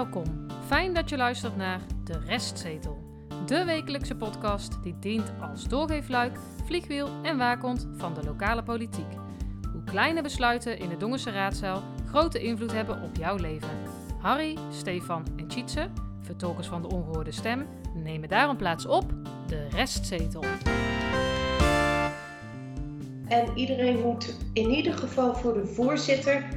Welkom. Fijn dat je luistert naar De Restzetel. De wekelijkse podcast die dient als doorgeefluik, vliegwiel en waakhond van de lokale politiek. Hoe kleine besluiten in de Dongense raadzaal grote invloed hebben op jouw leven. Harry, Stefan en Tjitse, vertolkers van de ongehoorde stem, nemen daarom plaats op De Restzetel. En iedereen moet in ieder geval voor de voorzitter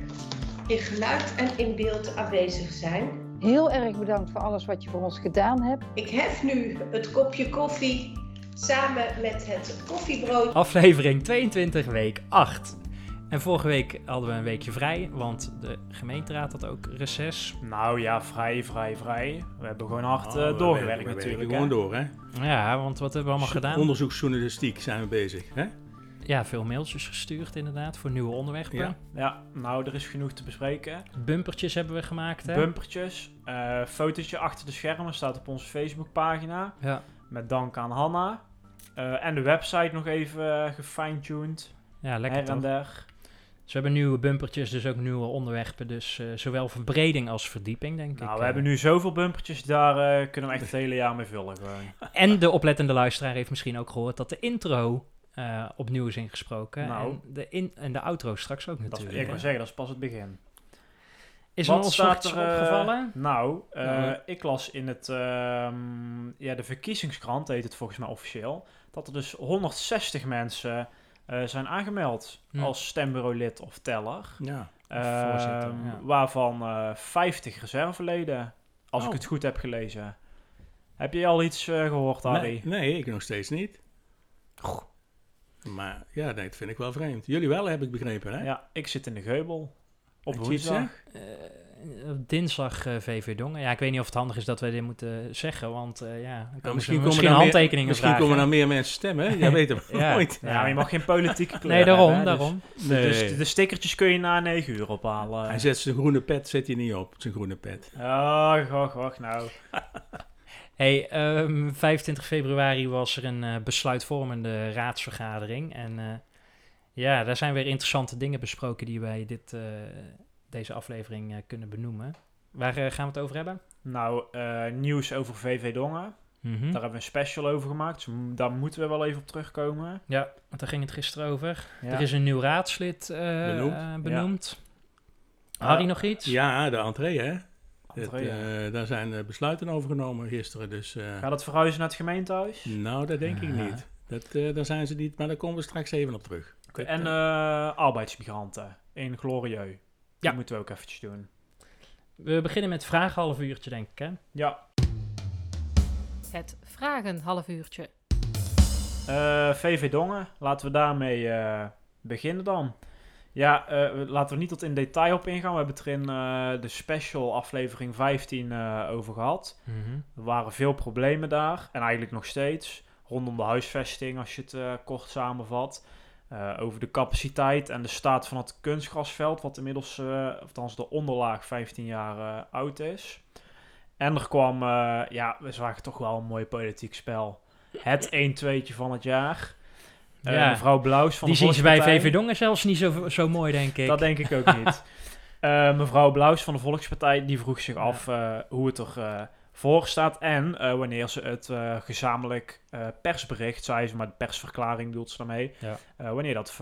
in geluid en in beeld aanwezig zijn. Heel erg bedankt voor alles wat je voor ons gedaan hebt. Ik hef nu het kopje koffie samen met het koffiebrood. Aflevering 22, week 8. En vorige week hadden we een weekje vrij, want de gemeenteraad had ook reces. Nou ja, vrij, vrij, vrij. We hebben gewoon hard Oh, eh, we doorgewerkt werken- we natuurlijk. gewoon door, hè? Ja, want wat hebben we allemaal gedaan? Onderzoeksjournalistiek zijn we bezig, hè? Ja, veel mailtjes gestuurd inderdaad voor nieuwe onderwerpen. Ja. Ja, nou, er is genoeg te bespreken. Bumpertjes hebben we gemaakt, hè? Bumpertjes, eh fotootje achter de schermen staat op onze Facebookpagina. ja. Met dank aan Hanna. Eh, en de website nog even uh, gefine-tuned. ja, lekker Her en toch? der. Dus we hebben nieuwe bumpertjes, dus ook nieuwe onderwerpen. Dus zowel verbreding als verdieping, denk ik. Nou, we hebben nu zoveel bumpertjes, daar kunnen we echt het hele jaar mee vullen gewoon. En de oplettende luisteraar heeft misschien ook gehoord dat de intro eh, opnieuw is ingesproken. Nou. En, de in en de outro straks ook Dat natuurlijk. ik wil zeggen, dat is pas het begin. Is er Wat nog staat iets er, eh, opgevallen? Nou, eh, Nou. ik las in het, ehm, ja, de verkiezingskrant, heet het volgens mij officieel, dat er dus 160 mensen eh, zijn aangemeld Hm. als stembureaulid of teller. Ja. Ehm, voorzitter, ja. Waarvan eh 50 reserveleden, als ik Oh. het goed heb gelezen. Heb je al iets eh, gehoord, Harry? Nee, nee, ik nog steeds niet. Maar ja, nee, dat vind ik wel vreemd. Jullie wel, heb ik begrepen, hè? Ja, ik zit in de geubel. Op En woensdag. Eh, op dinsdag eh, VV Dongen. Ja, ik weet niet of het handig is dat wij dit moeten zeggen, want eh, ja, dan komen Nou, misschien, komen misschien dan handtekeningen meer, Misschien vragen. komen er meer mensen stemmen, hè? Jij weet het Ja. nooit. Ja, maar je mag geen politieke kleur Nee, daarom, hebben, hè, dus- daarom. Nee. Dus de stickertjes kun je na 9 uur ophalen. Hij zet zijn groene pet, zet hij niet op, zijn groene pet. Oh, wacht, wacht, nou. Hey, ehm, 25 februari was er een eh, besluitvormende raadsvergadering. En eh, ja, daar zijn weer interessante dingen besproken die wij dit, eh, deze aflevering eh, kunnen benoemen. Waar gaan we het over hebben? Nou, eh, nieuws over VV Dongen. Mhm. Daar hebben we een special over gemaakt. Dus daar moeten we wel even op terugkomen. Ja, want daar ging het gisteren over. Ja. Er is een nieuw raadslid eh, Benoemd. benoemd. Harry, nog iets? Ja, de entree, hè? Het, Entree, ja. eh, daar zijn eh, besluiten over genomen gisteren, dus... eh, Gaat het verhuizen naar het gemeentehuis? nou, dat denk ik niet. Dat, eh, daar zijn ze niet, maar daar komen we straks even op terug. Dat, En arbeidsmigranten in Glorieux. Die Ja. moeten we ook eventjes doen. We beginnen met vragen half uurtje, denk ik. Hè? Ja, Het vragen half uurtje. eh, VV Dongen. Laten we daarmee eh, beginnen dan. Ja, eh, laten we niet tot in detail op ingaan. We hebben het er in eh, de special aflevering 15 eh, over gehad. Er waren veel problemen daar. En eigenlijk nog steeds. Rondom de huisvesting, als je het kort samenvat. Over de capaciteit en de staat van het kunstgrasveld. Wat inmiddels, althans de onderlaag, 15 jaar oud is. En er kwam, ja, we zagen toch wel een mooi politiek spel. Het 1-2'tje van het jaar. Eh, Ja. Mevrouw Blauws van Die de zien ze bij. VV Dongen zelfs niet zo, zo mooi, denk ik. Dat denk ik ook niet. Eh, mevrouw Blauws van de Volkspartij die vroeg zich af eh, hoe het er eh, voor staat en wanneer ze het gezamenlijk persbericht, zei ze, maar de persverklaring bedoelt ze daarmee, Ja. wanneer, dat,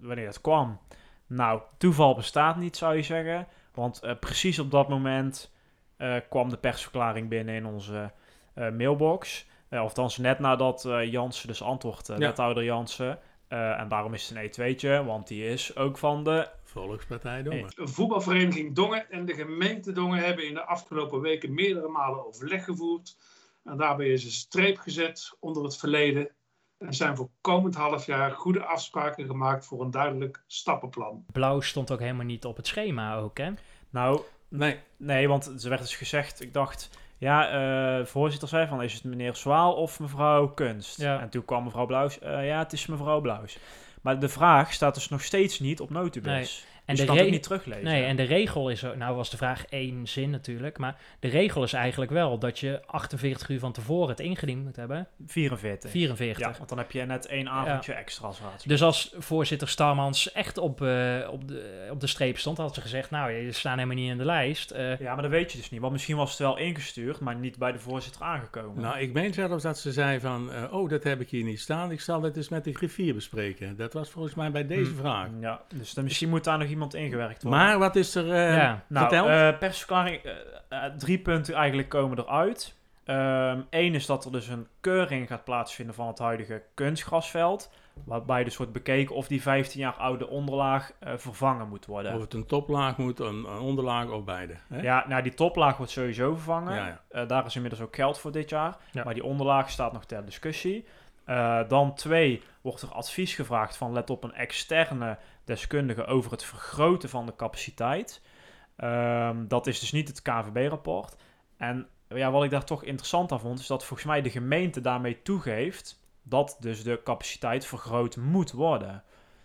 wanneer dat kwam. Nou, toeval bestaat niet, zou je zeggen, want precies op dat moment kwam de persverklaring binnen in onze mailbox. Uh, althans, net nadat eh Jansen dus antwoordde, Ja. wethouder Jansen. Eh, en daarom is het een E2'tje, want die is ook van de Volkspartij Dongen. voetbalvereniging Dongen en de gemeente Dongen hebben in de afgelopen weken meerdere malen overleg gevoerd. En daarbij is een streep gezet onder het verleden. Er zijn voor komend half jaar goede afspraken gemaakt voor een duidelijk stappenplan. Blauw stond ook helemaal niet op het schema ook, hè? Nou, Nee, nee, want er werd dus gezegd, ik dacht, ja, eh, voorzitter zei van, is het meneer Zwaal of mevrouw Kunst? Ja. En toen kwam mevrouw Blauws, eh, ja, het is mevrouw Blauws. Maar de vraag staat dus nog steeds niet op notubus. En Dus je de kan het re- ook niet teruglezen. Nee, en de regel is, ook- nou was de vraag één zin natuurlijk, maar de regel is eigenlijk wel dat je 48 uur van tevoren het ingediend moet hebben. 44. 44. Ja, want dan heb je net één avondje extra als raadslid. Dus als voorzitter Starmans echt op, eh, op, de, op de streep stond, had ze gezegd, nou, je staan helemaal niet in de lijst. Eh, Ja, maar dat weet je dus niet. Want misschien was het wel ingestuurd, maar niet bij de voorzitter aangekomen. Nou, ik meen zelfs dat ze zei van, eh, oh, dat heb ik hier niet staan. Ik zal het eens met de griffier bespreken. Dat was volgens mij bij deze Hm. vraag. ja, dus dan, misschien moet daar nog iemand ingewerkt worden. Maar wat is er eh, Ja, Nou, verteld? persverklaring, eh, eh, drie punten eigenlijk komen eruit. Eén is dat er dus een keuring gaat plaatsvinden van het huidige kunstgrasveld. Waarbij dus wordt bekeken of die 15 jaar oude onderlaag vervangen moet worden. of het een toplaag moet, een, een onderlaag of beide. Hè? Ja, nou die toplaag wordt sowieso vervangen. Ja, ja. Daar is inmiddels ook geld voor dit jaar. Ja. Maar die onderlaag staat nog ter discussie. Eh, dan twee, wordt er advies gevraagd van let op een externe deskundige over het vergroten van de capaciteit. Ehm, dat is dus niet het KVB-rapport. En ja, wat ik daar toch interessant aan vond, is dat volgens mij de gemeente daarmee toegeeft dat dus de capaciteit vergroot moet worden.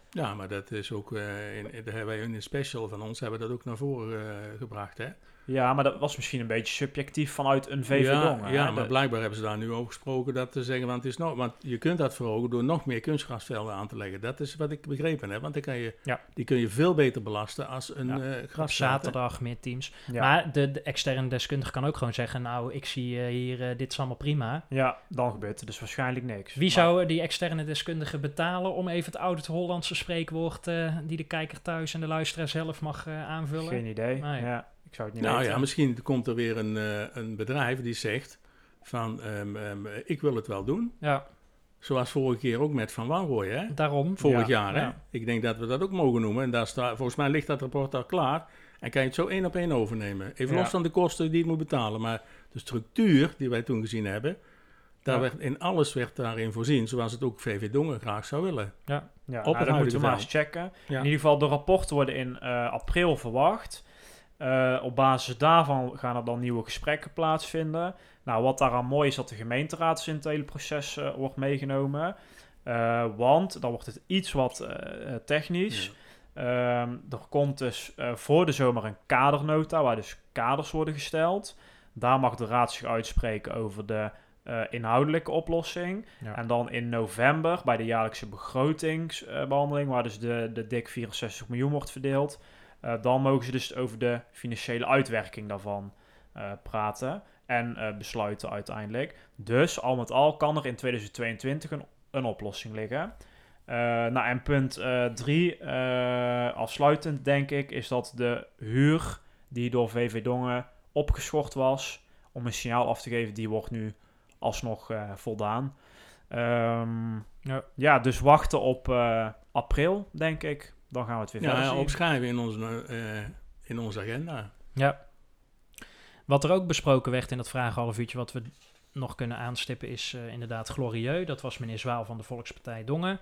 Ja, maar dat is ook, wij in een special van ons hebben we dat ook naar voren eh, gebracht. Hè? Ja, maar dat was misschien een beetje subjectief vanuit een VV ja, Dongen, ja hè? maar blijkbaar hebben ze daar nu over gesproken dat ze zeggen, want, het is nog, want je kunt dat verhogen door nog meer kunstgrasvelden aan te leggen. Dat is wat ik begrepen heb, want dan kan je, Ja. die kun je veel beter belasten als een Ja. eh op grasveld. zaterdag meer teams. ja. Maar de, de externe deskundige kan ook gewoon zeggen, nou, ik zie eh, hier, eh, dit is allemaal prima. Ja, dan gebeurt er dus waarschijnlijk niks. Wie zou die externe deskundige betalen om even het oud-Hollandse spreekwoord eh, die de kijker thuis en de luisteraar zelf mag eh, aanvullen? Geen idee. Nee. Ja, ik zou het niet Nou weten. ja, misschien komt er weer een, eh, een bedrijf die zegt van ehm, ehm, ik wil het wel doen. Ja, Zoals vorige keer ook met Van Wanrooy, hè? daarom. Vorig Ja, jaar, hè? ja. Ik denk dat we dat ook mogen noemen. En daar staat, volgens mij ligt dat rapport al klaar. En kan je het zo één op één overnemen. Even Ja. los van de kosten die het moet betalen. Maar de structuur die wij toen gezien hebben... Daar Ja. werd, in alles werd daarin voorzien. Zoals het ook VV Dongen graag zou willen. Ja, Op nou, dat moeten we maar eens checken. Ja. In ieder geval, de rapporten worden in eh, april verwacht. Eh, op basis daarvan gaan er dan nieuwe gesprekken plaatsvinden. Nou, wat daaraan mooi is, dat de gemeenteraad dus in het hele proces eh, wordt meegenomen. Eh, want dan wordt het iets wat technisch. Ehm, er komt dus voor de zomer een kadernota, waar dus kaders worden gesteld. Daar mag de raad zich uitspreken over de inhoudelijke oplossing. Ja. En dan in november, bij de jaarlijkse begrotingsbehandeling, waar dus de, de dik 64 miljoen wordt verdeeld, dan mogen ze dus over de financiële uitwerking daarvan eh, praten en eh, besluiten uiteindelijk. Dus al met al kan er in 2022 een, een oplossing liggen. Eh, nou, en punt 3, afsluitend denk ik, is dat de huur die door VV Dongen opgeschort was, om een signaal af te geven, die wordt nu alsnog eh, voldaan. Ehm, Ja. ja. dus wachten op eh, april, denk ik. Dan gaan we het weer verder Ja, zien. opschrijven in onze, eh, in onze agenda. Ja. Wat er ook besproken werd in dat vragenhalf uurtje, wat we nog kunnen aanstippen, is eh, inderdaad Glorieux. Dat was meneer Zwaal van de Volkspartij Dongen.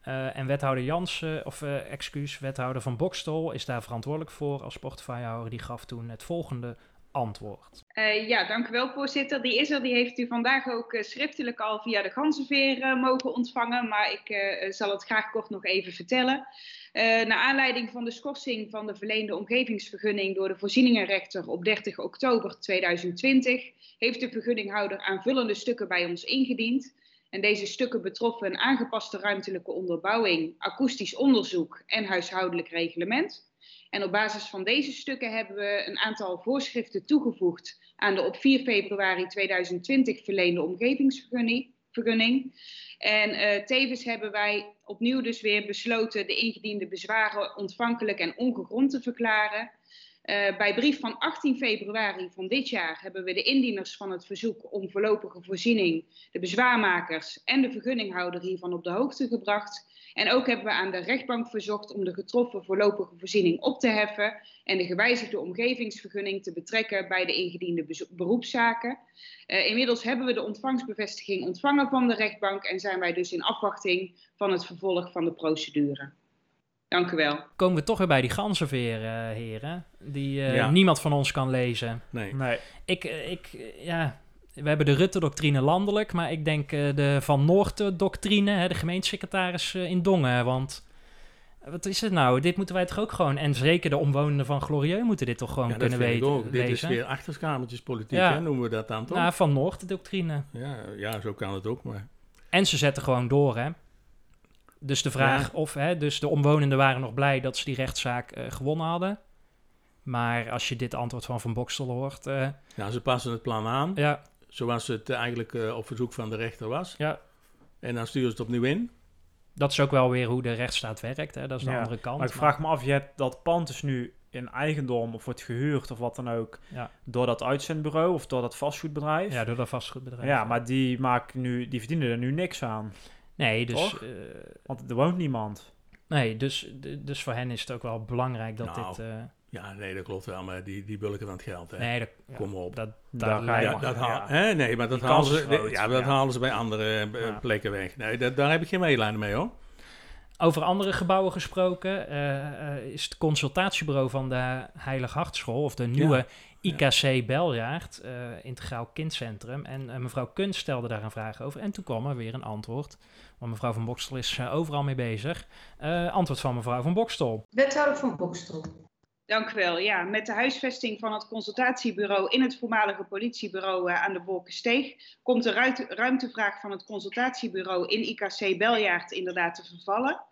Eh, en wethouder Jansen, of eh, excuus, wethouder van Bokstol is daar verantwoordelijk voor als portefeuillehouder. Die gaf toen het volgende antwoord. Eh, ja, dank u wel, voorzitter. Die is er. Die heeft u vandaag ook eh, schriftelijk al via de Ganzenveer eh, mogen ontvangen. Maar ik zal het graag kort nog even vertellen. Naar aanleiding van de schorsing van de verleende omgevingsvergunning door de voorzieningenrechter op 30 oktober 2020 heeft de vergunninghouder aanvullende stukken bij ons ingediend. En deze stukken betroffen aangepaste ruimtelijke onderbouwing, akoestisch onderzoek en huishoudelijk reglement. En op basis van deze stukken hebben we een aantal voorschriften toegevoegd aan de op 4 februari 2020 verleende omgevingsvergunning. vergunning. En eh, tevens hebben wij opnieuw dus weer besloten de ingediende bezwaren ontvankelijk en ongegrond te verklaren. Eh, bij brief van 18 februari van dit jaar hebben we de indieners van het verzoek om voorlopige voorziening, de bezwaarmakers en de vergunninghouder hiervan op de hoogte gebracht. En ook hebben we aan de rechtbank verzocht om de getroffen voorlopige voorziening op te heffen en de gewijzigde omgevingsvergunning te betrekken bij de ingediende beroepszaken. Eh, inmiddels hebben we de ontvangstbevestiging ontvangen van de rechtbank en zijn wij dus in afwachting van het vervolg van de procedure. Dank u wel. Komen we toch weer bij die ganzenveer, eh, heren, die eh, Ja. niemand van ons kan lezen. Nee. Nee, Ik, ik ja, we hebben de Rutte-doctrine landelijk, maar ik denk eh, de Van Noort-doctrine, de gemeentesecretaris eh, in Dongen. Want Wat is het nou? Dit moeten wij toch ook gewoon... En zeker de omwonenden van Glorieux moeten dit toch gewoon Ja, kunnen vind ik weten, ook. Dit is weer achterskamertjespolitiek, Ja. hè, noemen we dat dan toch? Nou, van Noord, de doctrine. ja, ja, zo kan het ook, maar... En ze zetten gewoon door, hè. Dus de vraag Ja. of... Hè, dus de omwonenden waren nog blij dat ze die rechtszaak eh, gewonnen hadden. Maar als je dit antwoord van Van Bokstel hoort... eh, Ja, ze passen het plan aan, ja, zoals het eigenlijk eh, op verzoek van de rechter was. Ja. En dan sturen ze het opnieuw in. dat is ook wel weer hoe de rechtsstaat werkt, hè. Dat is de Ja, andere kant. Maar ik vraag me af, je hebt dat pand is nu in eigendom of wordt gehuurd of wat dan ook Ja. door dat uitzendbureau of door dat vastgoedbedrijf. Ja, door dat vastgoedbedrijf. Ja, maar die, maken nu, die verdienen er nu niks aan. Nee, dus... Toch? eh, Want er woont niemand. nee, dus, dus voor hen is het ook wel belangrijk dat Nou, dit... eh, Ja, nee, dat klopt wel, maar die, die bulken van het geld, hè. nee, dat, Kom op. dat, je Ja, dat haal- ja. hè, nee, maar dat halen ze, groot, ja, dat ja. halen ze bij andere eh, Ja. plekken weg. Nee, dat, daar heb ik geen medelijden mee, hoor. Over andere gebouwen gesproken, eh, eh, is het consultatiebureau van de Heilig Hartschool, of de nieuwe IKC Beljaard, eh, Integraal Kindcentrum. En mevrouw Kunst stelde daar een vraag over. En toen kwam er weer een antwoord. Want mevrouw van Bokstel is overal mee bezig. Eh, antwoord van mevrouw van Bokstel. Wethouder van Bokstel. Dank u wel. Ja, met de huisvesting van het consultatiebureau in het voormalige politiebureau eh, aan de Wolkensteeg komt de ruimtevraag van het consultatiebureau in IKC Beljaard inderdaad te vervallen.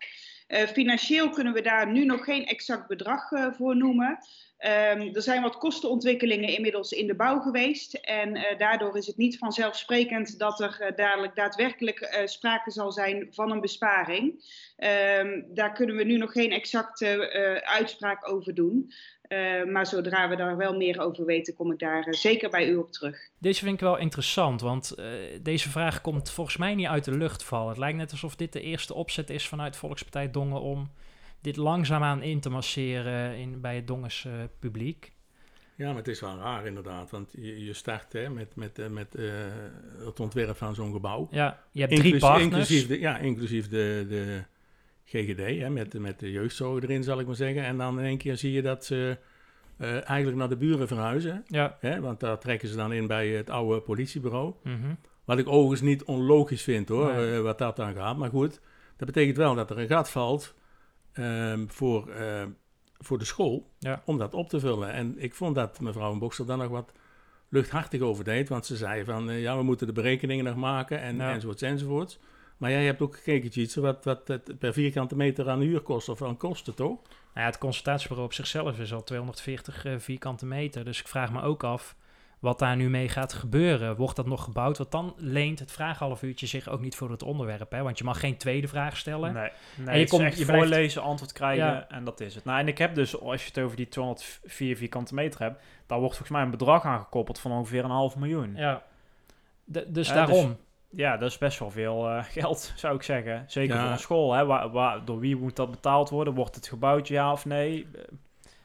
Eh, financieel kunnen we daar nu nog geen exact bedrag eh, voor noemen. Ehm, er zijn wat kostenontwikkelingen inmiddels in de bouw geweest. En eh, daardoor is het niet vanzelfsprekend dat er dadelijk daadwerkelijk eh, sprake zal zijn van een besparing. Ehm, daar kunnen we nu nog geen exacte uitspraak over doen. Eh, maar zodra we daar wel meer over weten, kom ik daar eh, zeker bij u op terug. Deze vind ik wel interessant, want eh, deze vraag komt volgens mij niet uit de lucht vallen. Het lijkt net alsof dit de eerste opzet is vanuit Volkspartij Dongen om dit langzaamaan in te masseren in, bij het Dongens eh, publiek. Ja, maar het is wel raar inderdaad, want je, je start hè, met, met, met eh, het ontwerp van zo'n gebouw. Ja, je hebt drie Inclus- partners. Inclusief de, ja, inclusief de, de GGD, hè, met, met de jeugdzorg erin zal ik maar zeggen. En dan in één keer zie je dat ze eh, eigenlijk naar de buren verhuizen. Ja. Hè, want daar trekken ze dan in bij het oude politiebureau. mhm. Wat ik overigens niet onlogisch vind hoor, Nee. eh, wat dat dan gaat. Maar goed, dat betekent wel dat er een gat valt ehm, voor, eh, voor de school Ja. om dat op te vullen. En ik vond dat mevrouw Boksel daar nog wat luchthartig over deed. Want ze zei van, eh, ja, we moeten de berekeningen nog maken en, Ja. enzovoorts enzovoorts. Maar jij hebt ook gekeken, Tjitse, wat, wat het per vierkante meter aan huur kost of aan kosten, toch? Nou ja, het consultatiebureau op zichzelf is al 240 eh, vierkante meter. Dus ik vraag me ook af wat daar nu mee gaat gebeuren. Wordt dat nog gebouwd? Want dan leent het vraaghalf uurtje zich ook niet voor het onderwerp. Hè? Want je mag geen tweede vraag stellen. Nee, nee En je komt- echt je blijft- voorlezen, antwoord krijgen Ja. en dat is het. Nou, en ik heb dus, als je het over die 204 vierkante meter hebt, daar wordt volgens mij een bedrag aangekoppeld van ongeveer een half miljoen. Ja. D- dus Ja, daarom. Dat is best wel veel eh, geld, zou ik zeggen. Zeker Ja. voor een school. Hè? Waar, waar, door wie moet dat betaald worden? Wordt het gebouwd, ja of nee?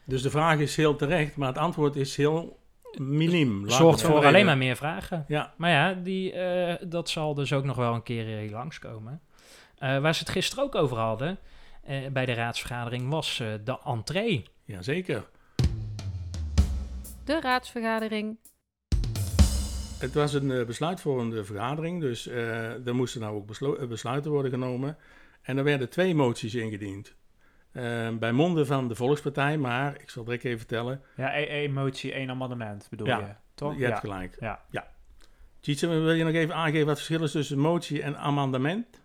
Dus de vraag is heel terecht, maar het antwoord is heel miniem. Laat Zorgt voor alleen maar meer vragen. Ja, Maar ja, die, eh, dat zal dus ook nog wel een keer hier langskomen. Eh waar ze het gisteren ook over hadden eh, bij de raadsvergadering was eh, de entree. ja, zeker. De raadsvergadering. Het was een eh, besluitvormende vergadering, dus eh, er moesten nou ook beslo- eh, besluiten worden genomen. En er werden twee moties ingediend. Eh, bij monden van de Volkspartij, maar ik zal direct even vertellen. Ja, één één motie, één amendement bedoel Ja. je, toch? Je hebt ja. gelijk. Ja. ja. Tjitse, wil je nog even aangeven wat het verschil is tussen motie en amendement?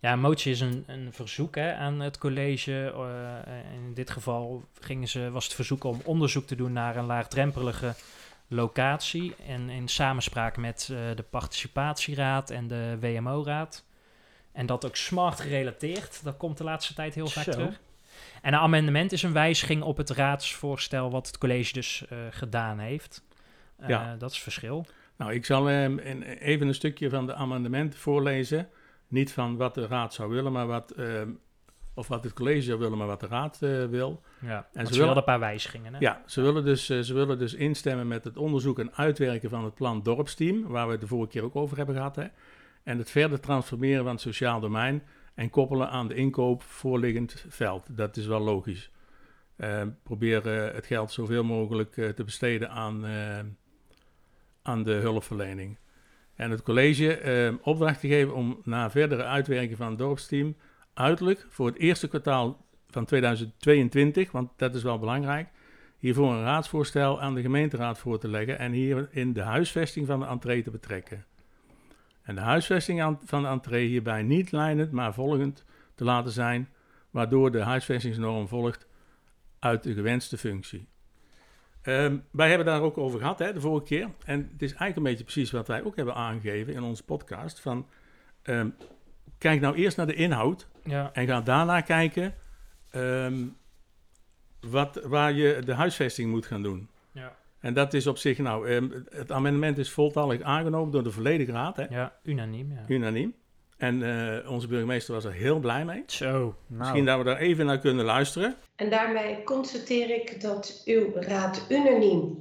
Ja, een motie is een, een verzoek hè, aan het college. eh, in dit geval gingen ze, was het verzoek om onderzoek te doen naar een laagdrempelige locatie. En in samenspraak met eh, de participatieraad en de WMO-raad. En dat ook smart gerelateerd. Dat komt de laatste tijd heel vaak Zo. terug. En een amendement is een wijziging op het raadsvoorstel wat het college dus eh, gedaan heeft. Eh, Ja. Dat is het verschil. Nou, ik zal eh, in- even een stukje van de amendement voorlezen. Niet van wat de raad zou willen, maar wat, eh, of wat het college zou willen, maar wat de raad eh, wil. Ja. En ze ze willen- een paar wijzigingen. Hè? Ja, ze willen, dus, eh, ze willen dus instemmen met het onderzoek en uitwerken van het plan dorpsteam, waar we het de vorige keer ook over hebben gehad. Hè? En het verder transformeren van het sociaal domein en koppelen aan de inkoop voorliggend veld. Dat is wel logisch. Eh, probeer eh, het geld zoveel mogelijk te besteden aan, aan de hulpverlening. En het college eh, opdracht te geven om na verdere uitwerking van het dorpsteam uiterlijk voor het eerste kwartaal van 2022, want dat is wel belangrijk, hiervoor een raadsvoorstel aan de gemeenteraad voor te leggen en hierin de huisvesting van de entree te betrekken. En de huisvesting van de entree hierbij niet lijnend, maar volgend te laten zijn, waardoor de huisvestingsnorm volgt uit de gewenste functie. Ehm, wij hebben daar ook over gehad hè, de vorige keer. En het is eigenlijk een beetje precies wat wij ook hebben aangegeven in onze podcast. Van, ehm, kijk nou eerst naar de inhoud Ja. en ga daarna kijken ehm, wat, waar je de huisvesting moet gaan doen. Ja. En dat is op zich, nou, ehm, het amendement is voltallig aangenomen door de volledige raad, hè, ja, unaniem. Ja. unaniem. En eh, onze burgemeester was er heel blij mee. Zo, nou. Misschien dat we daar even naar kunnen luisteren. En daarmee constateer ik dat uw raad unaniem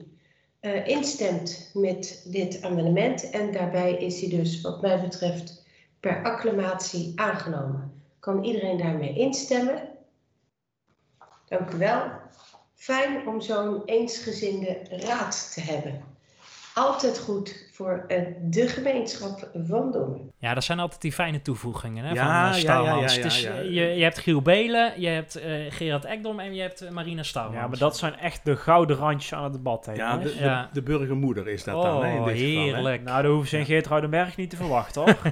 eh, instemt met dit amendement. En daarbij is hij dus, wat mij betreft, per acclamatie aangenomen. Kan iedereen daarmee instemmen? Dank u wel. Fijn om zo'n eensgezinde raad te hebben. Altijd goed voor eh, de gemeenschap van Dongen. Ja, dat zijn altijd die fijne toevoegingen hè, Ja, van ja, uh, ja, Stouwmans. ja, eh, Je, je hebt Giel Belen, je hebt eh, Gerard Ekdom en je hebt eh, Marina Stouwmans. Ja, maar dat zijn echt de gouden randjes aan het debat. Hè, Ja, de, Ja. de, de burgermoeder is dat dan, hè, in Oh, dit geval. hè. heerlijk. Nou, daar hoeven ze in Geert Ruidenberg niet te verwachten, hoor.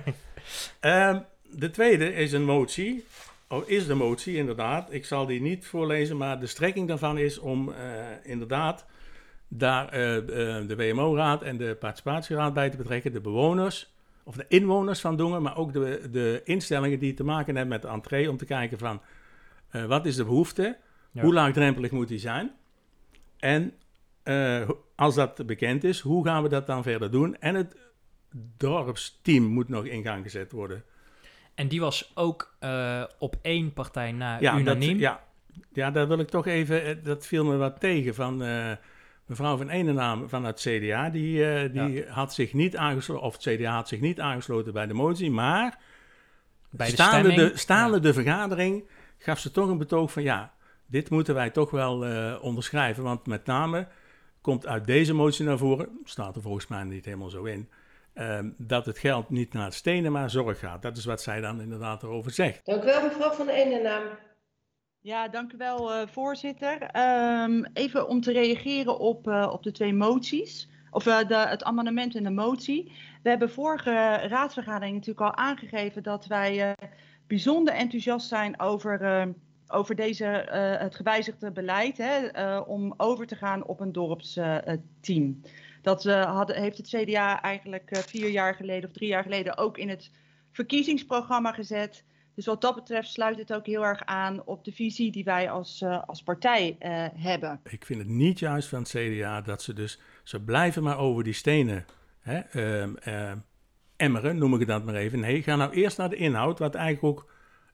Ehm, de tweede is een motie. Oh, is de motie, inderdaad. Ik zal die niet voorlezen, maar de strekking daarvan is om eh, inderdaad daar eh, eh, de WMO-raad en de participatieraad bij te betrekken. De bewoners, of de inwoners van Dongen, maar ook de, de instellingen die te maken hebben met de entree. Om te kijken van, eh, wat is de behoefte? Ja. Hoe laagdrempelig moet die zijn? En als dat bekend is, hoe gaan we dat dan verder doen? En het dorpsteam moet nog in gang gezet worden. En die was ook op één partij na Ja, unaniem. Dat, ja, ja, daar wil ik toch even, dat viel me wat tegen van mevrouw van Enenaam van het CDA. Die, eh, die had zich niet aangesloten, of het CDA had zich niet aangesloten bij de motie, maar Bij de staande, stemming. de, staande Ja. de vergadering gaf ze toch een betoog van ja, dit moeten wij toch wel eh, onderschrijven. Want met name komt uit deze motie naar voren, staat er volgens mij niet helemaal zo in, ehm, dat het geld niet naar stenen maar zorg gaat. Dat is wat zij dan inderdaad erover zegt. Dank u wel, mevrouw van Enenaam. Ja, dank u wel, eh, voorzitter. Ehm, even om te reageren op, eh, op de twee moties, of eh, het amendement en de motie. We hebben vorige raadsvergadering natuurlijk al aangegeven dat wij bijzonder enthousiast zijn over, over deze, het gewijzigde beleid hè, om over te gaan op een dorpsteam. dat heeft het CDA eigenlijk vier jaar geleden of drie jaar geleden ook in het verkiezingsprogramma gezet. Dus wat dat betreft sluit het ook heel erg aan op de visie die wij als, eh, als partij eh, hebben. Ik vind het niet juist van het CDA dat ze dus, ze blijven maar over die stenen hè, ehm, ehm, emmeren, noem ik het dat maar even. Nee, ga nou eerst naar de inhoud, wat eigenlijk ook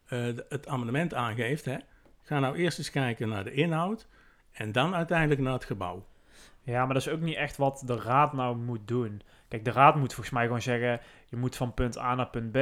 eh, het amendement aangeeft. Hè. Ga nou eerst eens kijken naar de inhoud en dan uiteindelijk naar het gebouw. Ja, maar dat is ook niet echt wat de raad nou moet doen. Kijk, de raad moet volgens mij gewoon zeggen, je moet van punt A naar punt B.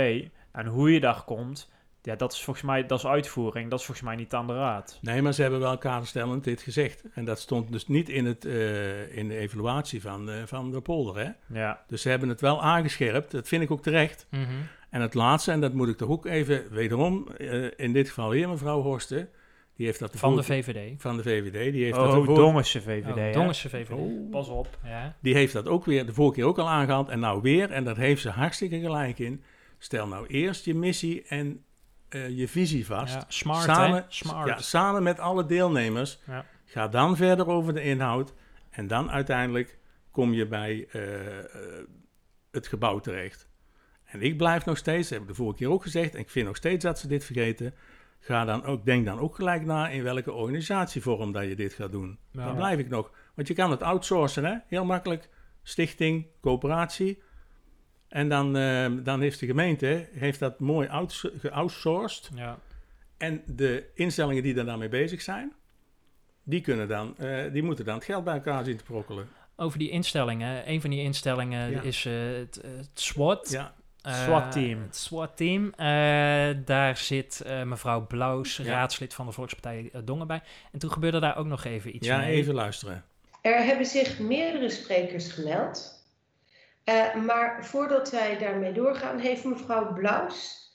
En hoe je daar komt, ja, dat is volgens mij, dat is uitvoering. Dat is volgens mij niet aan de raad. Nee, maar ze hebben wel kaderstellend dit gezegd. En dat stond dus niet in, het, eh, in de evaluatie van, eh, van de polder. Hè. Ja, Dus ze hebben het wel aangescherpt, dat vind ik ook terecht. Mhm. En het laatste, en dat moet ik toch ook even, wederom, eh, in dit geval weer mevrouw Horsten, die heeft dat Van de VVD. van de VVD, die heeft dat de oh, Dongense VVD. Oh? Dongense VVD. Oh. Pas op. Ja. die heeft dat ook weer de vorige keer ook al aangehaald en nou weer, en daar heeft ze hartstikke gelijk in. Stel nou eerst je missie en eh, je visie vast. Ja, smart, samen, hè? Smart. Ja, samen met alle deelnemers. Ja. Ga dan verder over de inhoud en dan uiteindelijk kom je bij eh, eh, het gebouw terecht. En ik blijf nog steeds, dat heb ik de vorige keer ook gezegd, en ik vind nog steeds dat ze dit vergeten. Ga dan ook, denk dan ook gelijk na in welke organisatievorm dat je dit gaat doen. Ja. Dan blijf ik nog. Want je kan het outsourcen, hè? heel makkelijk. Stichting, coöperatie. En dan, eh, dan heeft de gemeente heeft dat mooi outs- geoutsourced. Ja. En de instellingen die daar dan mee bezig zijn, die, kunnen dan, eh, die moeten dan het geld bij elkaar zien te prokkelen. Over die instellingen. Een van die instellingen Ja. is eh, het, het SWAT. Ja, Eh, SWAT-team. Het SWAT-team. Eh, daar zit mevrouw Blauws, Ja. raadslid van de Volkspartij Dongen bij. En toen gebeurde daar ook nog even iets ja mee. even luisteren. Er hebben zich meerdere sprekers gemeld. Eh, maar voordat wij daarmee doorgaan, heeft mevrouw Blaus,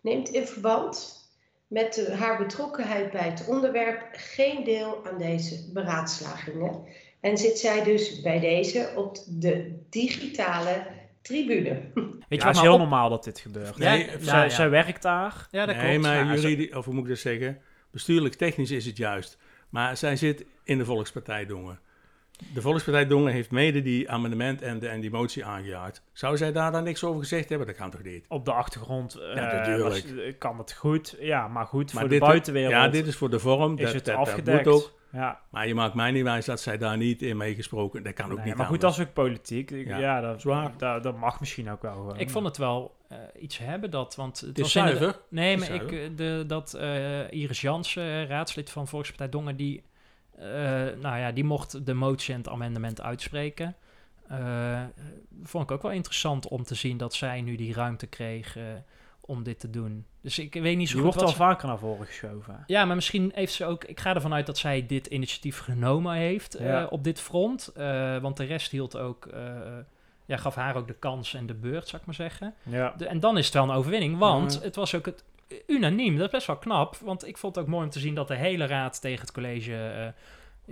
neemt in verband met de- haar betrokkenheid bij het onderwerp geen deel aan deze beraadslagingen. En zit zij dus bij deze op de digitale tribune. Weet Ja, je het wat is nou heel op- normaal dat dit gebeurt. Ja, Nee, zij, ja. zij werkt daar. Ja, dat nee, maar Ja, juridisch, of hoe moet ik dat zeggen? Bestuurlijk technisch is het juist. Maar zij zit in de Volkspartij Dongen. De Volkspartij Dongen heeft mede die amendement en, de, en die motie aangejaagd. Zou zij daar dan niks over gezegd hebben? Dat kan toch niet? Op de achtergrond eh, natuurlijk. was- eh, kan het goed. Ja, maar goed, Maar voor de buitenwereld Ja, dit is voor de vorm. is dat, het dat, dat afgedekt. moet ook. Ja, Maar je maakt mij niet wijs dat zij daar niet in meegesproken. Dat kan ook nee, niet maar goed, anders. dat is ook politiek. Ik- Ja, Ja, dat, zwaar. Dat, dat mag misschien ook wel. gewoon. Ik vond het wel eh, iets hebben dat, want het, Het is zuiver. Nee, Het maar is ik, zuiver. eh, de, dat eh, Iris Jansen, eh, raadslid van Volkspartij Dongen, die, eh, nou ja, die mocht de motie en het amendement uitspreken. Eh, vond ik ook wel interessant om te zien dat zij nu die ruimte kreeg eh, om dit te doen. Dus ik weet niet zo Die goed wordt al ze- vaker naar voren geschoven. Ja, maar misschien heeft ze ook... Ik ga ervan uit dat zij dit initiatief genomen heeft eh, op dit front. eh, want de rest hield ook... eh, ja, gaf haar ook de kans en de beurt, zou ik maar zeggen. Ja. De- en dan is het wel een overwinning, want Ja. het was ook het unaniem. Dat is best wel knap, want ik vond het ook mooi om te zien dat de hele raad tegen het college eh,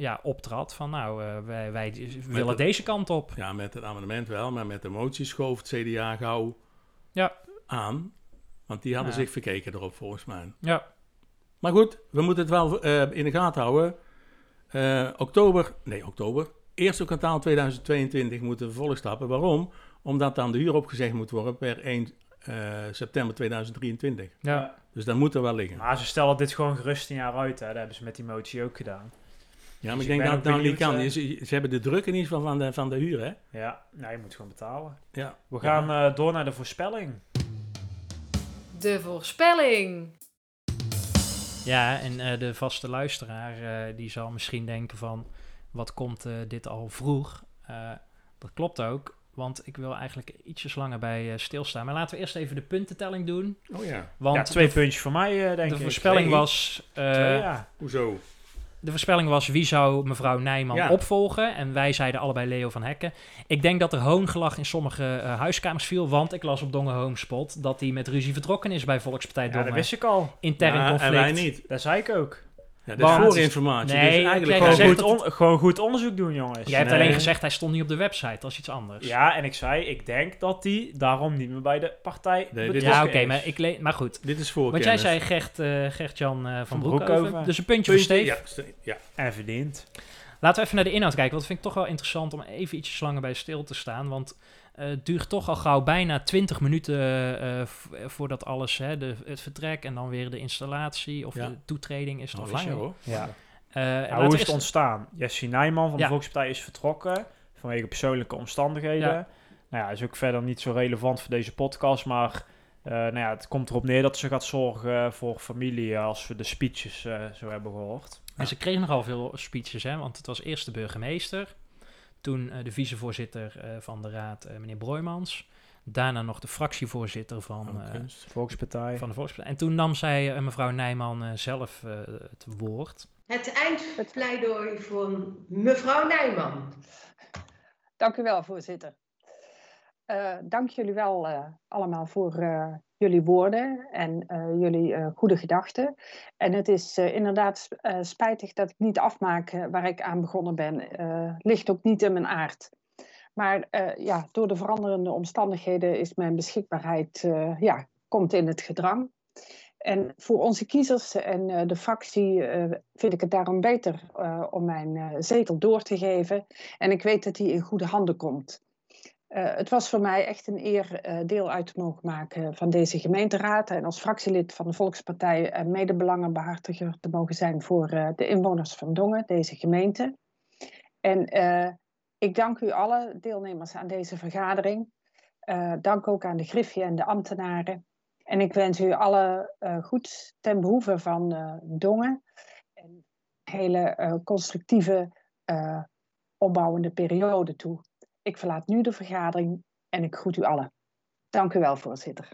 ja, optrad. Van nou, eh, wij, wij willen het- deze kant op. Ja, met het amendement wel, maar met de motie schoof het CDA gauw Ja. aan. Want die hadden Ja. zich verkeken erop, volgens mij. Ja, Maar goed, we moeten het wel eh, in de gaten houden. Oktober, nee, oktober. Eerste kwartaal 2022 moeten we volstappen. Waarom? Omdat dan de huur opgezegd moet worden per 1 eh, september 2023. ja. Dus dat moet er wel liggen. Maar ze stellen dit gewoon gerust een jaar uit. Hè. Dat hebben ze met die motie ook gedaan. Ja, maar dus ik denk dat het nou niet kan. eh, Ze, ze hebben de druk in ieder geval van de, van de huur, hè? Ja, nou, je moet gewoon betalen. Ja. We gaan eh, door naar de voorspelling. De voorspelling. ja en eh, de vaste luisteraar eh, die zal misschien denken van... Wat komt eh, dit al vroeg? Eh, dat klopt ook, want ik wil eigenlijk ietsjes langer bij eh, stilstaan. Maar laten we eerst even de puntentelling doen. Oh ja. Want ja, twee de, puntjes voor mij, eh, denk de ik. voorspelling Twee. was... eh, Twee, ja. Hoezo? De voorspelling was wie zou mevrouw Nijman Ja. opvolgen. En wij zeiden allebei Leo van Hekken. Ik denk dat er hoongelach in sommige eh, huiskamers viel. Want ik las op Dongen Homespot dat hij met ruzie vertrokken is bij Volkspartij ja, Dongen. dat wist ik al. Intern Ja, conflict. En wij niet. Dat zei ik ook. Ja, dat is Want- voorinformatie. Nee, dus eigenlijk Gewoon, goed, on- gewoon goed onderzoek doen, jongens. Jij hebt Nee. alleen gezegd hij stond niet op de website. Dat is iets anders. Ja, en ik zei, ik denk dat die daarom niet meer bij de partij dit Ja, betrokken oké, is. maar, ik le- maar goed. Dit is voor Want jij zei Gert, eh, Gert-Jan eh, van, Broekhoven. Broekhoven. Dus een puntje voor Steve. Ja, ste- ja. En verdiend. Laten we even naar de inhoud kijken. Want dat vind ik toch wel interessant om even ietsjes langer bij stil te staan. Want het duurt toch al gauw bijna 20 minuten eh, v- voordat alles, hè, de, het vertrek en dan weer de installatie of Ja. de toetreding is officieel. langer hoor. Ja. Eh, Nou, hoe is het ontstaan? Jesse Nijman van Ja. de Volkspartij is vertrokken vanwege persoonlijke omstandigheden. Ja. Nou ja, is ook verder niet zo relevant voor deze podcast, maar eh, nou ja, het komt erop neer dat ze gaat zorgen voor familie als we de speeches eh, zo hebben gehoord. En ze kreeg nogal veel speeches, hè, want het was eerst de burgemeester, toen eh, de vicevoorzitter eh, van de raad, eh, meneer Broijmans, daarna nog de fractievoorzitter van, eh, kunst. Volkspartij. van de Volkspartij. En toen nam zij, mevrouw Nijman, eh, zelf eh, het woord. Het eindpleidooi van mevrouw Nijman. Dank u wel, voorzitter. Eh, dank jullie wel eh, allemaal voor eh, jullie woorden en eh, jullie eh, goede gedachten. En het is eh, inderdaad sp- spijtig dat ik niet afmaak waar ik aan begonnen ben. Ligt ook niet in mijn aard. Maar ja, door de veranderende omstandigheden is mijn beschikbaarheid ja, komt in het gedrang. En voor onze kiezers en de fractie vind ik het daarom beter om mijn zetel door te geven. En ik weet dat die in goede handen komt. Eh, het was voor mij echt een eer eh, deel uit te mogen maken van deze gemeenteraad. En als fractielid van de Volkspartij uh, medebelangenbehartiger te mogen zijn voor eh, de inwoners van Dongen, deze gemeente. En eh, ik dank u alle deelnemers aan deze vergadering. Dank ook aan de Griffie en de ambtenaren. En ik wens u alle goed ten behoeve van Dongen. En een hele constructieve, opbouwende periode toe. Ik verlaat nu de vergadering en ik groet u allen. Dank u wel, voorzitter.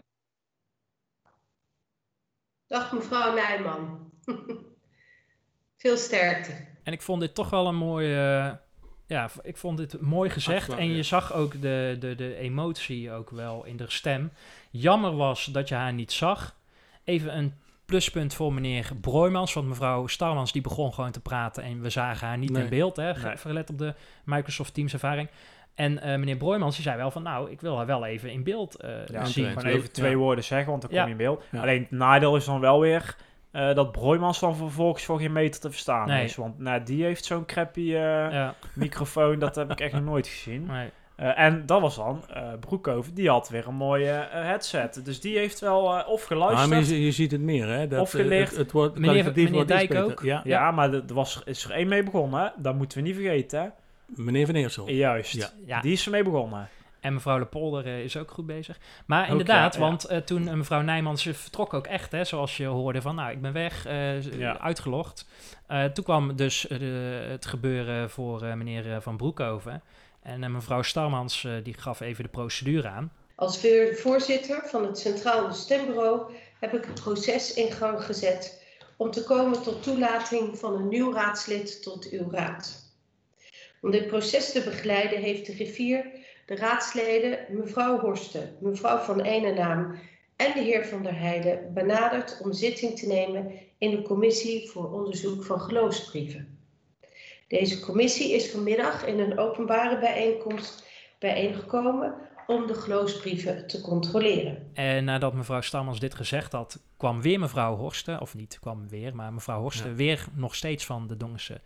Dag mevrouw Nijman. Veel sterkte. En ik vond dit toch wel een mooie... ja, ik vond dit mooi gezegd. En je ja. zag ook de, de, de emotie ook wel in de stem. Jammer was dat je haar niet zag. Even een pluspunt voor meneer Broijmans, want mevrouw Starmans die begon gewoon te praten en we zagen haar niet Nee. in beeld, hè, ge- Nee. verlet op de Microsoft Teams ervaring. En eh, meneer Broijmans die zei wel van, nou, ik wil haar wel even in beeld eh, Ja, zien. Gewoon even twee Ja. woorden zeggen, want dan kom je in beeld. Ja. Alleen het nadeel is dan wel weer eh, dat Broijmans dan vervolgens voor geen meter te verstaan Nee. is. Want nou, die heeft zo'n crappy eh, Ja, microfoon, dat heb ik echt nog nooit gezien. nee. Eh, en dat was dan eh Broekhoven, die had weer een mooie headset. Dus die heeft wel eh, of Ah, geluisterd. maar je, je ziet het meer, hè? Dat, Of geleerd. Het, het wordt, Meneer- meneer Dijk ook? Ja, ja, maar er was, is er één mee begonnen, hè? dat moeten we niet vergeten. Hè? Meneer Van Eersel. Juist, Ja. Ja. die is ermee begonnen. En mevrouw Lepolder eh, is ook goed bezig. Maar Ook, inderdaad, ja, ja. want eh, toen eh, mevrouw Nijmans ze vertrok ook echt, hè, zoals je hoorde van, nou, ik ben weg, eh, Ja. uitgelogd. Eh, toen kwam dus de, het gebeuren voor eh, meneer Van Broekhoven. En mevrouw Starmans, die gaf even de procedure aan. Als voor- voorzitter van het Centraal Stembureau heb ik het proces in gang gezet om te komen tot toelating van een nieuw raadslid tot uw raad. Om dit proces te begeleiden heeft de griffier de raadsleden mevrouw Horsten, mevrouw van Enenaam en de heer Van der Heijden benaderd om zitting te nemen in de commissie voor onderzoek van geloofsbrieven. Deze commissie is vanmiddag in een openbare bijeenkomst bijeengekomen om de geloofsbrieven te controleren. En nadat mevrouw Starmans dit gezegd had, kwam weer mevrouw Horsten, of niet kwam weer, maar mevrouw Horsten Ja. weer nog steeds van de Dongense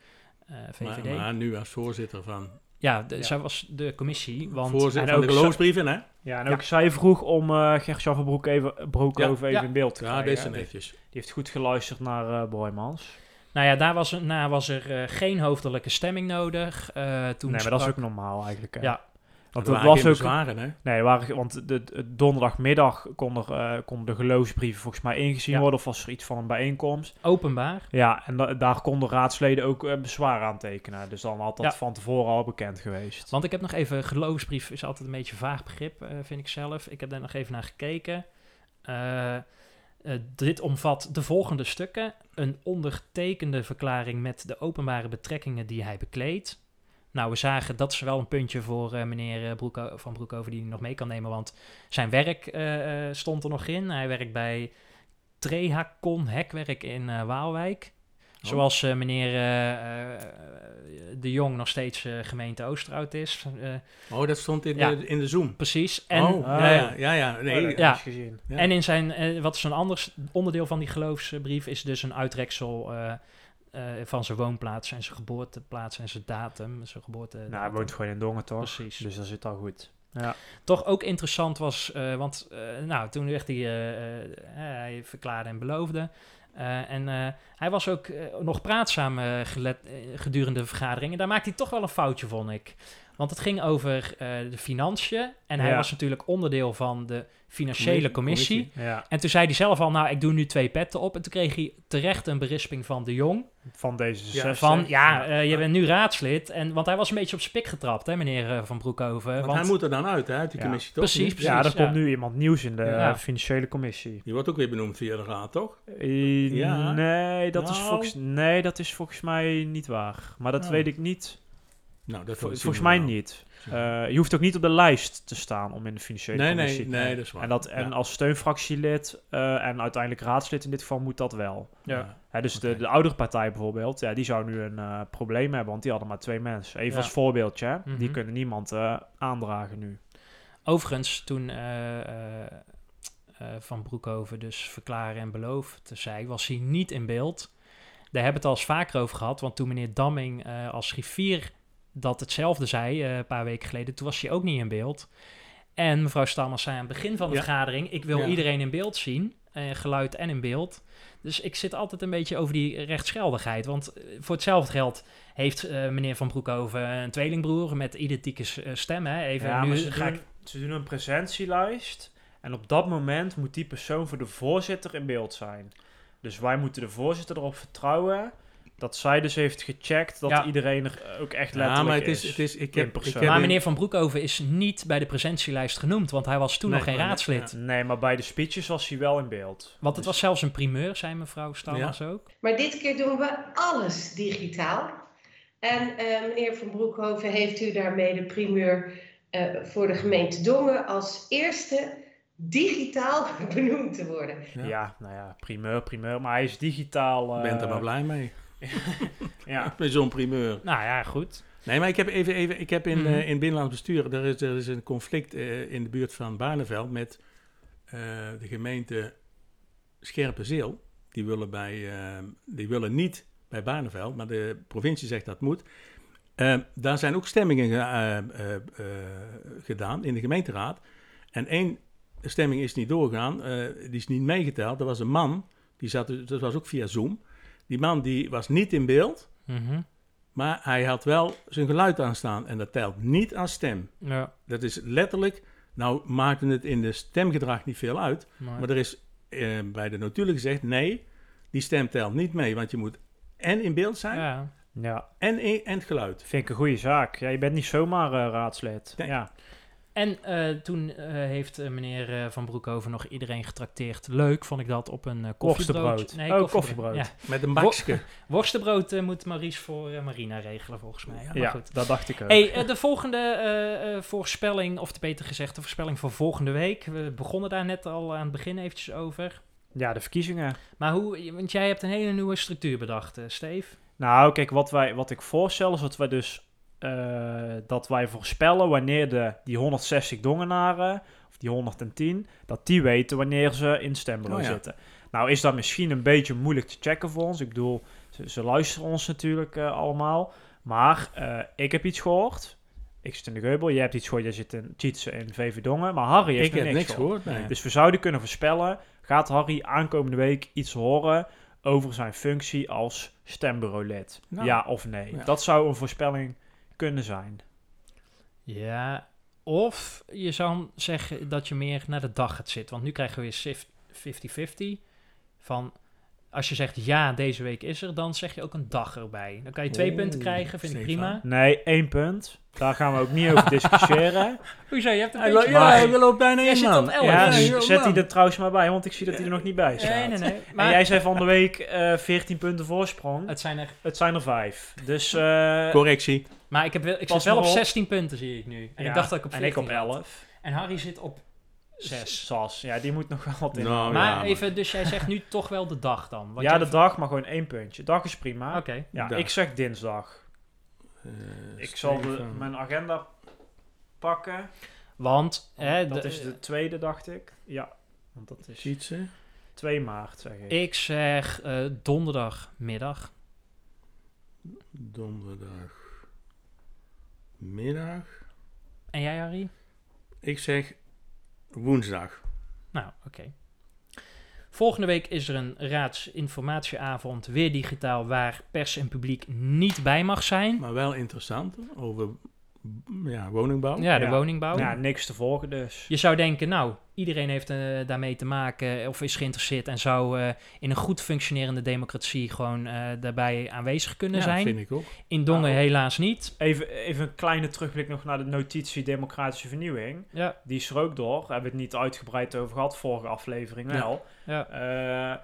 eh, Maar, VVD. maar nu als voorzitter van, ja, de- Ja. zij was de commissie, want... voorzitter en van de geloofsbrieven, hè? Ja, en Ja. ook zij vroeg om eh Gert-Jan van Broek even, Broekhoven Ja, even ja. in beeld te Ja, krijgen. deze hè. Die, netjes. die heeft goed geluisterd naar eh Broijmans. Nou ja, daar was, na was er eh, geen hoofdelijke stemming nodig. Eh, toen Nee, maar dat is ook normaal eigenlijk. Hè. Ja. Want het waren was ook... bezwaren, hè? Nee, waren, want de, de- donderdagmiddag konden er, eh, konden de geloofsbrieven volgens mij ingezien Ja. worden. Of was er iets van een bijeenkomst. openbaar. Ja, en da- daar konden raadsleden ook eh, bezwaar aan tekenen. Dus dan had dat Ja. van tevoren al bekend geweest. Want ik heb nog even, geloofsbrief is altijd een beetje een vaag begrip, eh, vind ik zelf. Ik heb daar nog even naar gekeken. Dit omvat de volgende stukken. Een ondertekende verklaring met de openbare betrekkingen die hij bekleedt. Nou, we zagen dat is wel een puntje voor eh, meneer eh, Broeko- Van Broekhoven die nog mee kan nemen. Want zijn werk eh, stond er nog in. Hij werkt bij Trehacon Hekwerk in eh, Waalwijk. Oh. Zoals meneer De Jong nog steeds gemeente Oosterhout is. Oh, dat stond in, Ja. de, in de Zoom. precies. En, oh, Ah, ja, ja. ja. Nee, Oh, ja. gezien. Ja. en in zijn, wat is een ander onderdeel van die geloofsbrief, is dus een uitreksel eh, van zijn woonplaats en zijn geboorteplaats en zijn datum. Zijn geboorte. Nou, hij woont gewoon in Dongen, toch? Precies. Dus dat zit al goed. Ja. Toch ook interessant was, eh, want eh, nou, toen werd hij, hij verklaarde en beloofde. En hij was ook nog praatzaam gelet, gedurende de vergadering. En daar maakte hij toch wel een foutje, vond ik. Want het ging over eh, de financiën. En hij Ja. was natuurlijk onderdeel van de financiële Commissie, commissie. ja, En toen zei hij zelf al, nou, ik doe nu twee petten op. En toen kreeg hij terecht een berisping van de Jong. van deze Ja, Van, ja, eh, je bent nu raadslid. En, want hij was een beetje op spik getrapt, hè, meneer eh, Van Broekhoven. Want, Want, hij moet er dan uit, hè, uit die Ja. commissie, toch? Precies, precies. ja, er ja. komt nu iemand nieuws in de Ja. financiële commissie. Die wordt ook weer benoemd via de raad, toch? Ja. Nee, dat is Nou. volgens, nee, dat is volgens mij niet waar. Maar dat Oh. weet ik niet. Nou, dat Vol- volgens mij wel. niet. Eh, je hoeft ook niet op de lijst te staan om in de financiële Nee, commissie. nee, nee, dat is waar. En, dat, en Ja. als steunfractielid eh, en uiteindelijk raadslid in dit geval moet dat wel. Ja. Hè, dus de, de oudere partij bijvoorbeeld, ja, die zou nu een eh, probleem hebben, want die hadden maar twee mensen. Even Ja. als voorbeeldje, hè. die Mhm. kunnen niemand eh, aandragen nu. Overigens, toen eh, eh, eh, Van Broekhoven dus verklaren en beloofd zei, was hij niet in beeld. Daar hebben we het al eens vaker over gehad, want toen meneer Damming eh, als griffier dat hetzelfde zei, eh, een paar weken geleden, toen was hij ook niet in beeld. En mevrouw Stammers zei aan het begin van de Ja. vergadering, ik wil Ja. iedereen in beeld zien, eh, geluid en in beeld. Dus ik zit altijd een beetje over die rechtsgeldigheid, want eh, voor hetzelfde geld heeft meneer Van Broekhoven een tweelingbroer met identieke stem. Hè? Even, Ja, nu ze ga doen, ik ze doen een presentielijst en op dat moment moet die persoon voor de voorzitter in beeld zijn. Dus wij moeten de voorzitter erop vertrouwen dat zij dus heeft gecheckt dat Ja. iedereen er ook echt letterlijk Ja, maar het is. is, het is ik In heb, ik persoon. heb Maar in- meneer Van Broekhoven is niet bij de presentielijst genoemd, want hij was toen Nee, nog geen raadslid. Nee, maar bij de speeches was hij wel in beeld. Want het Dus- was zelfs een primeur, zei mevrouw Stalmans ook. Maar dit keer doen we alles digitaal. En eh, meneer Van Broekhoven heeft u daarmee de primeur eh, voor de gemeente Dongen als eerste digitaal benoemd te worden. Ja. Ja. nou ja, primeur, primeur. Maar hij is digitaal. Ik ben er eh, maar blij mee. Ja, Met zo'n primeur. Nou ja, goed. Nee, maar ik heb even, even ik heb in, eh, in het binnenlands bestuur, er is, er is een conflict eh, in de buurt van Barneveld met eh, de gemeente Scherpenzeel. Die willen, bij, die willen niet bij Barneveld, maar de provincie zegt dat moet. Daar zijn ook stemmingen ge- gedaan in de gemeenteraad. En één stemming is niet doorgegaan, eh, die is niet meegeteld. Dat was een man, die zat, dat was ook via Zoom. Die man die was niet in beeld, Mhm. maar hij had wel zijn geluid aanstaan en dat telt niet als stem. Ja, Dat is letterlijk, nou maakte het in de stemgedrag niet veel uit, maar, maar er is eh, bij de notulen gezegd, nee, die stem telt niet mee, want je moet en in beeld zijn ja. ja, en, in- en het geluid. vind ik een goede zaak. Ja, je bent niet zomaar eh, raadslid. Nee. Ja. En eh, toen eh, heeft eh, meneer Van Broekhoven nog iedereen getrakteerd. Leuk vond ik dat op een koffiebrood. Nee, Oh, koffiebrood. Ja. Met een bakje. Worstenbrood moet Maries voor Marina regelen volgens mij. Ja, maar Ja, goed. dat dacht ik ook. Hey, de volgende voorspelling, of beter gezegd, de voorspelling voor volgende week. We begonnen daar net al aan het begin eventjes over. Ja, de verkiezingen. Maar hoe, want jij hebt een hele nieuwe structuur bedacht, Steve. Nou, kijk, wat, wij, wat ik voorstel is dat wij dus eh, dat wij voorspellen wanneer de, die 160 dongenaren, of die 110, dat die weten wanneer ze in stembureau Oh ja. zitten. Nou is dat misschien een beetje moeilijk te checken voor ons. Ik bedoel, ze, ze luisteren ons natuurlijk eh, allemaal. Maar eh, ik heb iets gehoord. Ik zit in de Geubel. Jij hebt iets gehoord. Jij zit in Tjitse en VV Dongen. Maar Harry heeft Ik nog heb niks niks gehoord. gehoord, nee. Dus we zouden kunnen voorspellen, gaat Harry aankomende week iets horen over zijn functie als stembureaulid? Nou, ja of nee? ja. Dat zou een voorspelling kunnen zijn. Ja, of je zou zeggen dat je meer naar de dag gaat zitten. Want nu krijgen we weer sif- 50-50. Van als je zegt ja, deze week is er, dan zeg je ook een dag erbij. Dan kan je twee punten krijgen, vind ik prima. Nee, één punt. Daar gaan we ook niet over discussiëren. Hoezo, je hebt een Hij maar- ja, hij loopt bijna Jij in, zit man. op elf. Ja, Ja, joh, zet hij er trouwens maar bij, want ik zie dat hij er nog niet bij staat. Nee, nee, nee. En Maar jij zei van de week eh 14 punten voorsprong. het zijn er... Het zijn er vijf. Dus eh Correctie. Maar ik, heb wel, ik Pas zit wel op maar op. 16 punten, zie ik nu. En ja, ik dacht dat ik op en 14 ik op zat. 11. En Harry zit op 6. Sas. Ja, die moet nog wel wat in. Nou, maar ja, maar- even, dus jij zegt nu toch wel de dag dan? Want ja, jij- de dag, maar gewoon één puntje. Dag is prima. Oké. Ja, Dag. ik zeg dinsdag. Eh, Ik zal de, Stefan. mijn agenda pakken. Want hè, dat de- is de tweede, dacht ik. Ja, want dat is Tjitse. 2 maart, zeg ik. ik zeg eh, donderdagmiddag. Donderdag. Middag. En jij, Harry? Ik zeg woensdag. Nou, oké. Volgende week is er een raadsinformatieavond, weer digitaal, waar pers en publiek niet bij mag zijn. Maar wel interessant over ja, woningbouw. Ja, de Ja. woningbouw. Ja, niks te volgen dus. Je zou denken, nou, iedereen heeft eh, daarmee te maken of is geïnteresseerd en zou eh, in een goed functionerende democratie gewoon eh, daarbij aanwezig kunnen Ja, zijn. vind ik ook. In Dongen Nou. helaas niet. Even, even een kleine terugblik nog naar de notitie Democratische Vernieuwing. Ja, Die is er ook door. Daar hebben we het niet uitgebreid over gehad, vorige aflevering Ja. wel. ja.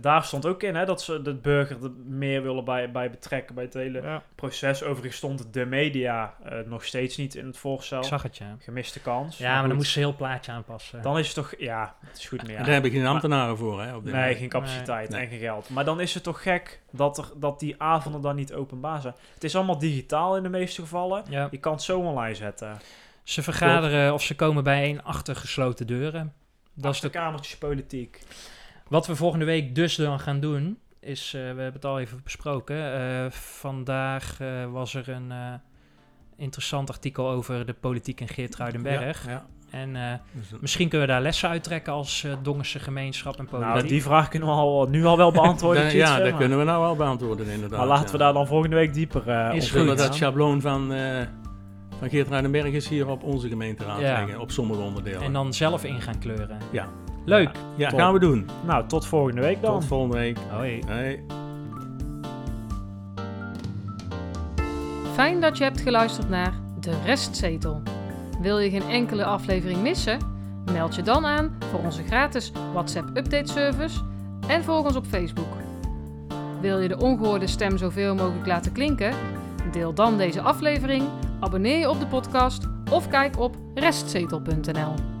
Daar stond ook in hè, dat ze de burger er meer willen bij, bij betrekken bij het hele ja. proces. Overigens stond de media eh, nog steeds niet in het voorstel. Ik zag het, ja. Gemiste kans. Ja, maar dan goed, moest ze heel plaatje aanpassen. Dan is het toch... Ja, het is goed meer. En daar hebben we geen ambtenaren voor, hè? Op dit Nee, moment. geen capaciteit Nee. en geen geld. Maar dan is het toch gek dat, er, dat die avonden dan niet openbaar zijn. Het is allemaal digitaal in de meeste gevallen. ja. Je kan het zo online zetten. Ze vergaderen of ze komen bijeen achter gesloten deuren. Dat is de kamertjes politiek. Wat we volgende week dus dan gaan doen, is, eh, we hebben het al even besproken. eh, vandaag eh, was er een interessant artikel over de politiek in Geertruidenberg. Ja, ja. En Dus, misschien kunnen we daar lessen uittrekken als Dongense gemeenschap en politiek. Nou, die vraag kunnen we al, nu al wel beantwoorden. ja, dat kunnen we nou wel beantwoorden inderdaad. Maar laten ja. we daar dan volgende week dieper uh, Is gaan. dat schabloon van, van Geert Ruidenberg eens hier op onze gemeenteraad Ja. leggen, op sommige onderdelen. En dan zelf in gaan kleuren. Ja. Leuk. ja, Top. gaan we doen. Nou, tot volgende week dan. Tot volgende week. Hoi. Hey. Fijn dat je hebt geluisterd naar De Restzetel. Wil je geen enkele aflevering missen? Meld je dan aan voor onze gratis WhatsApp update service en volg ons op Facebook. Wil je de ongehoorde stem zoveel mogelijk laten klinken? Deel dan deze aflevering, abonneer je op de podcast of kijk op restzetel.nl.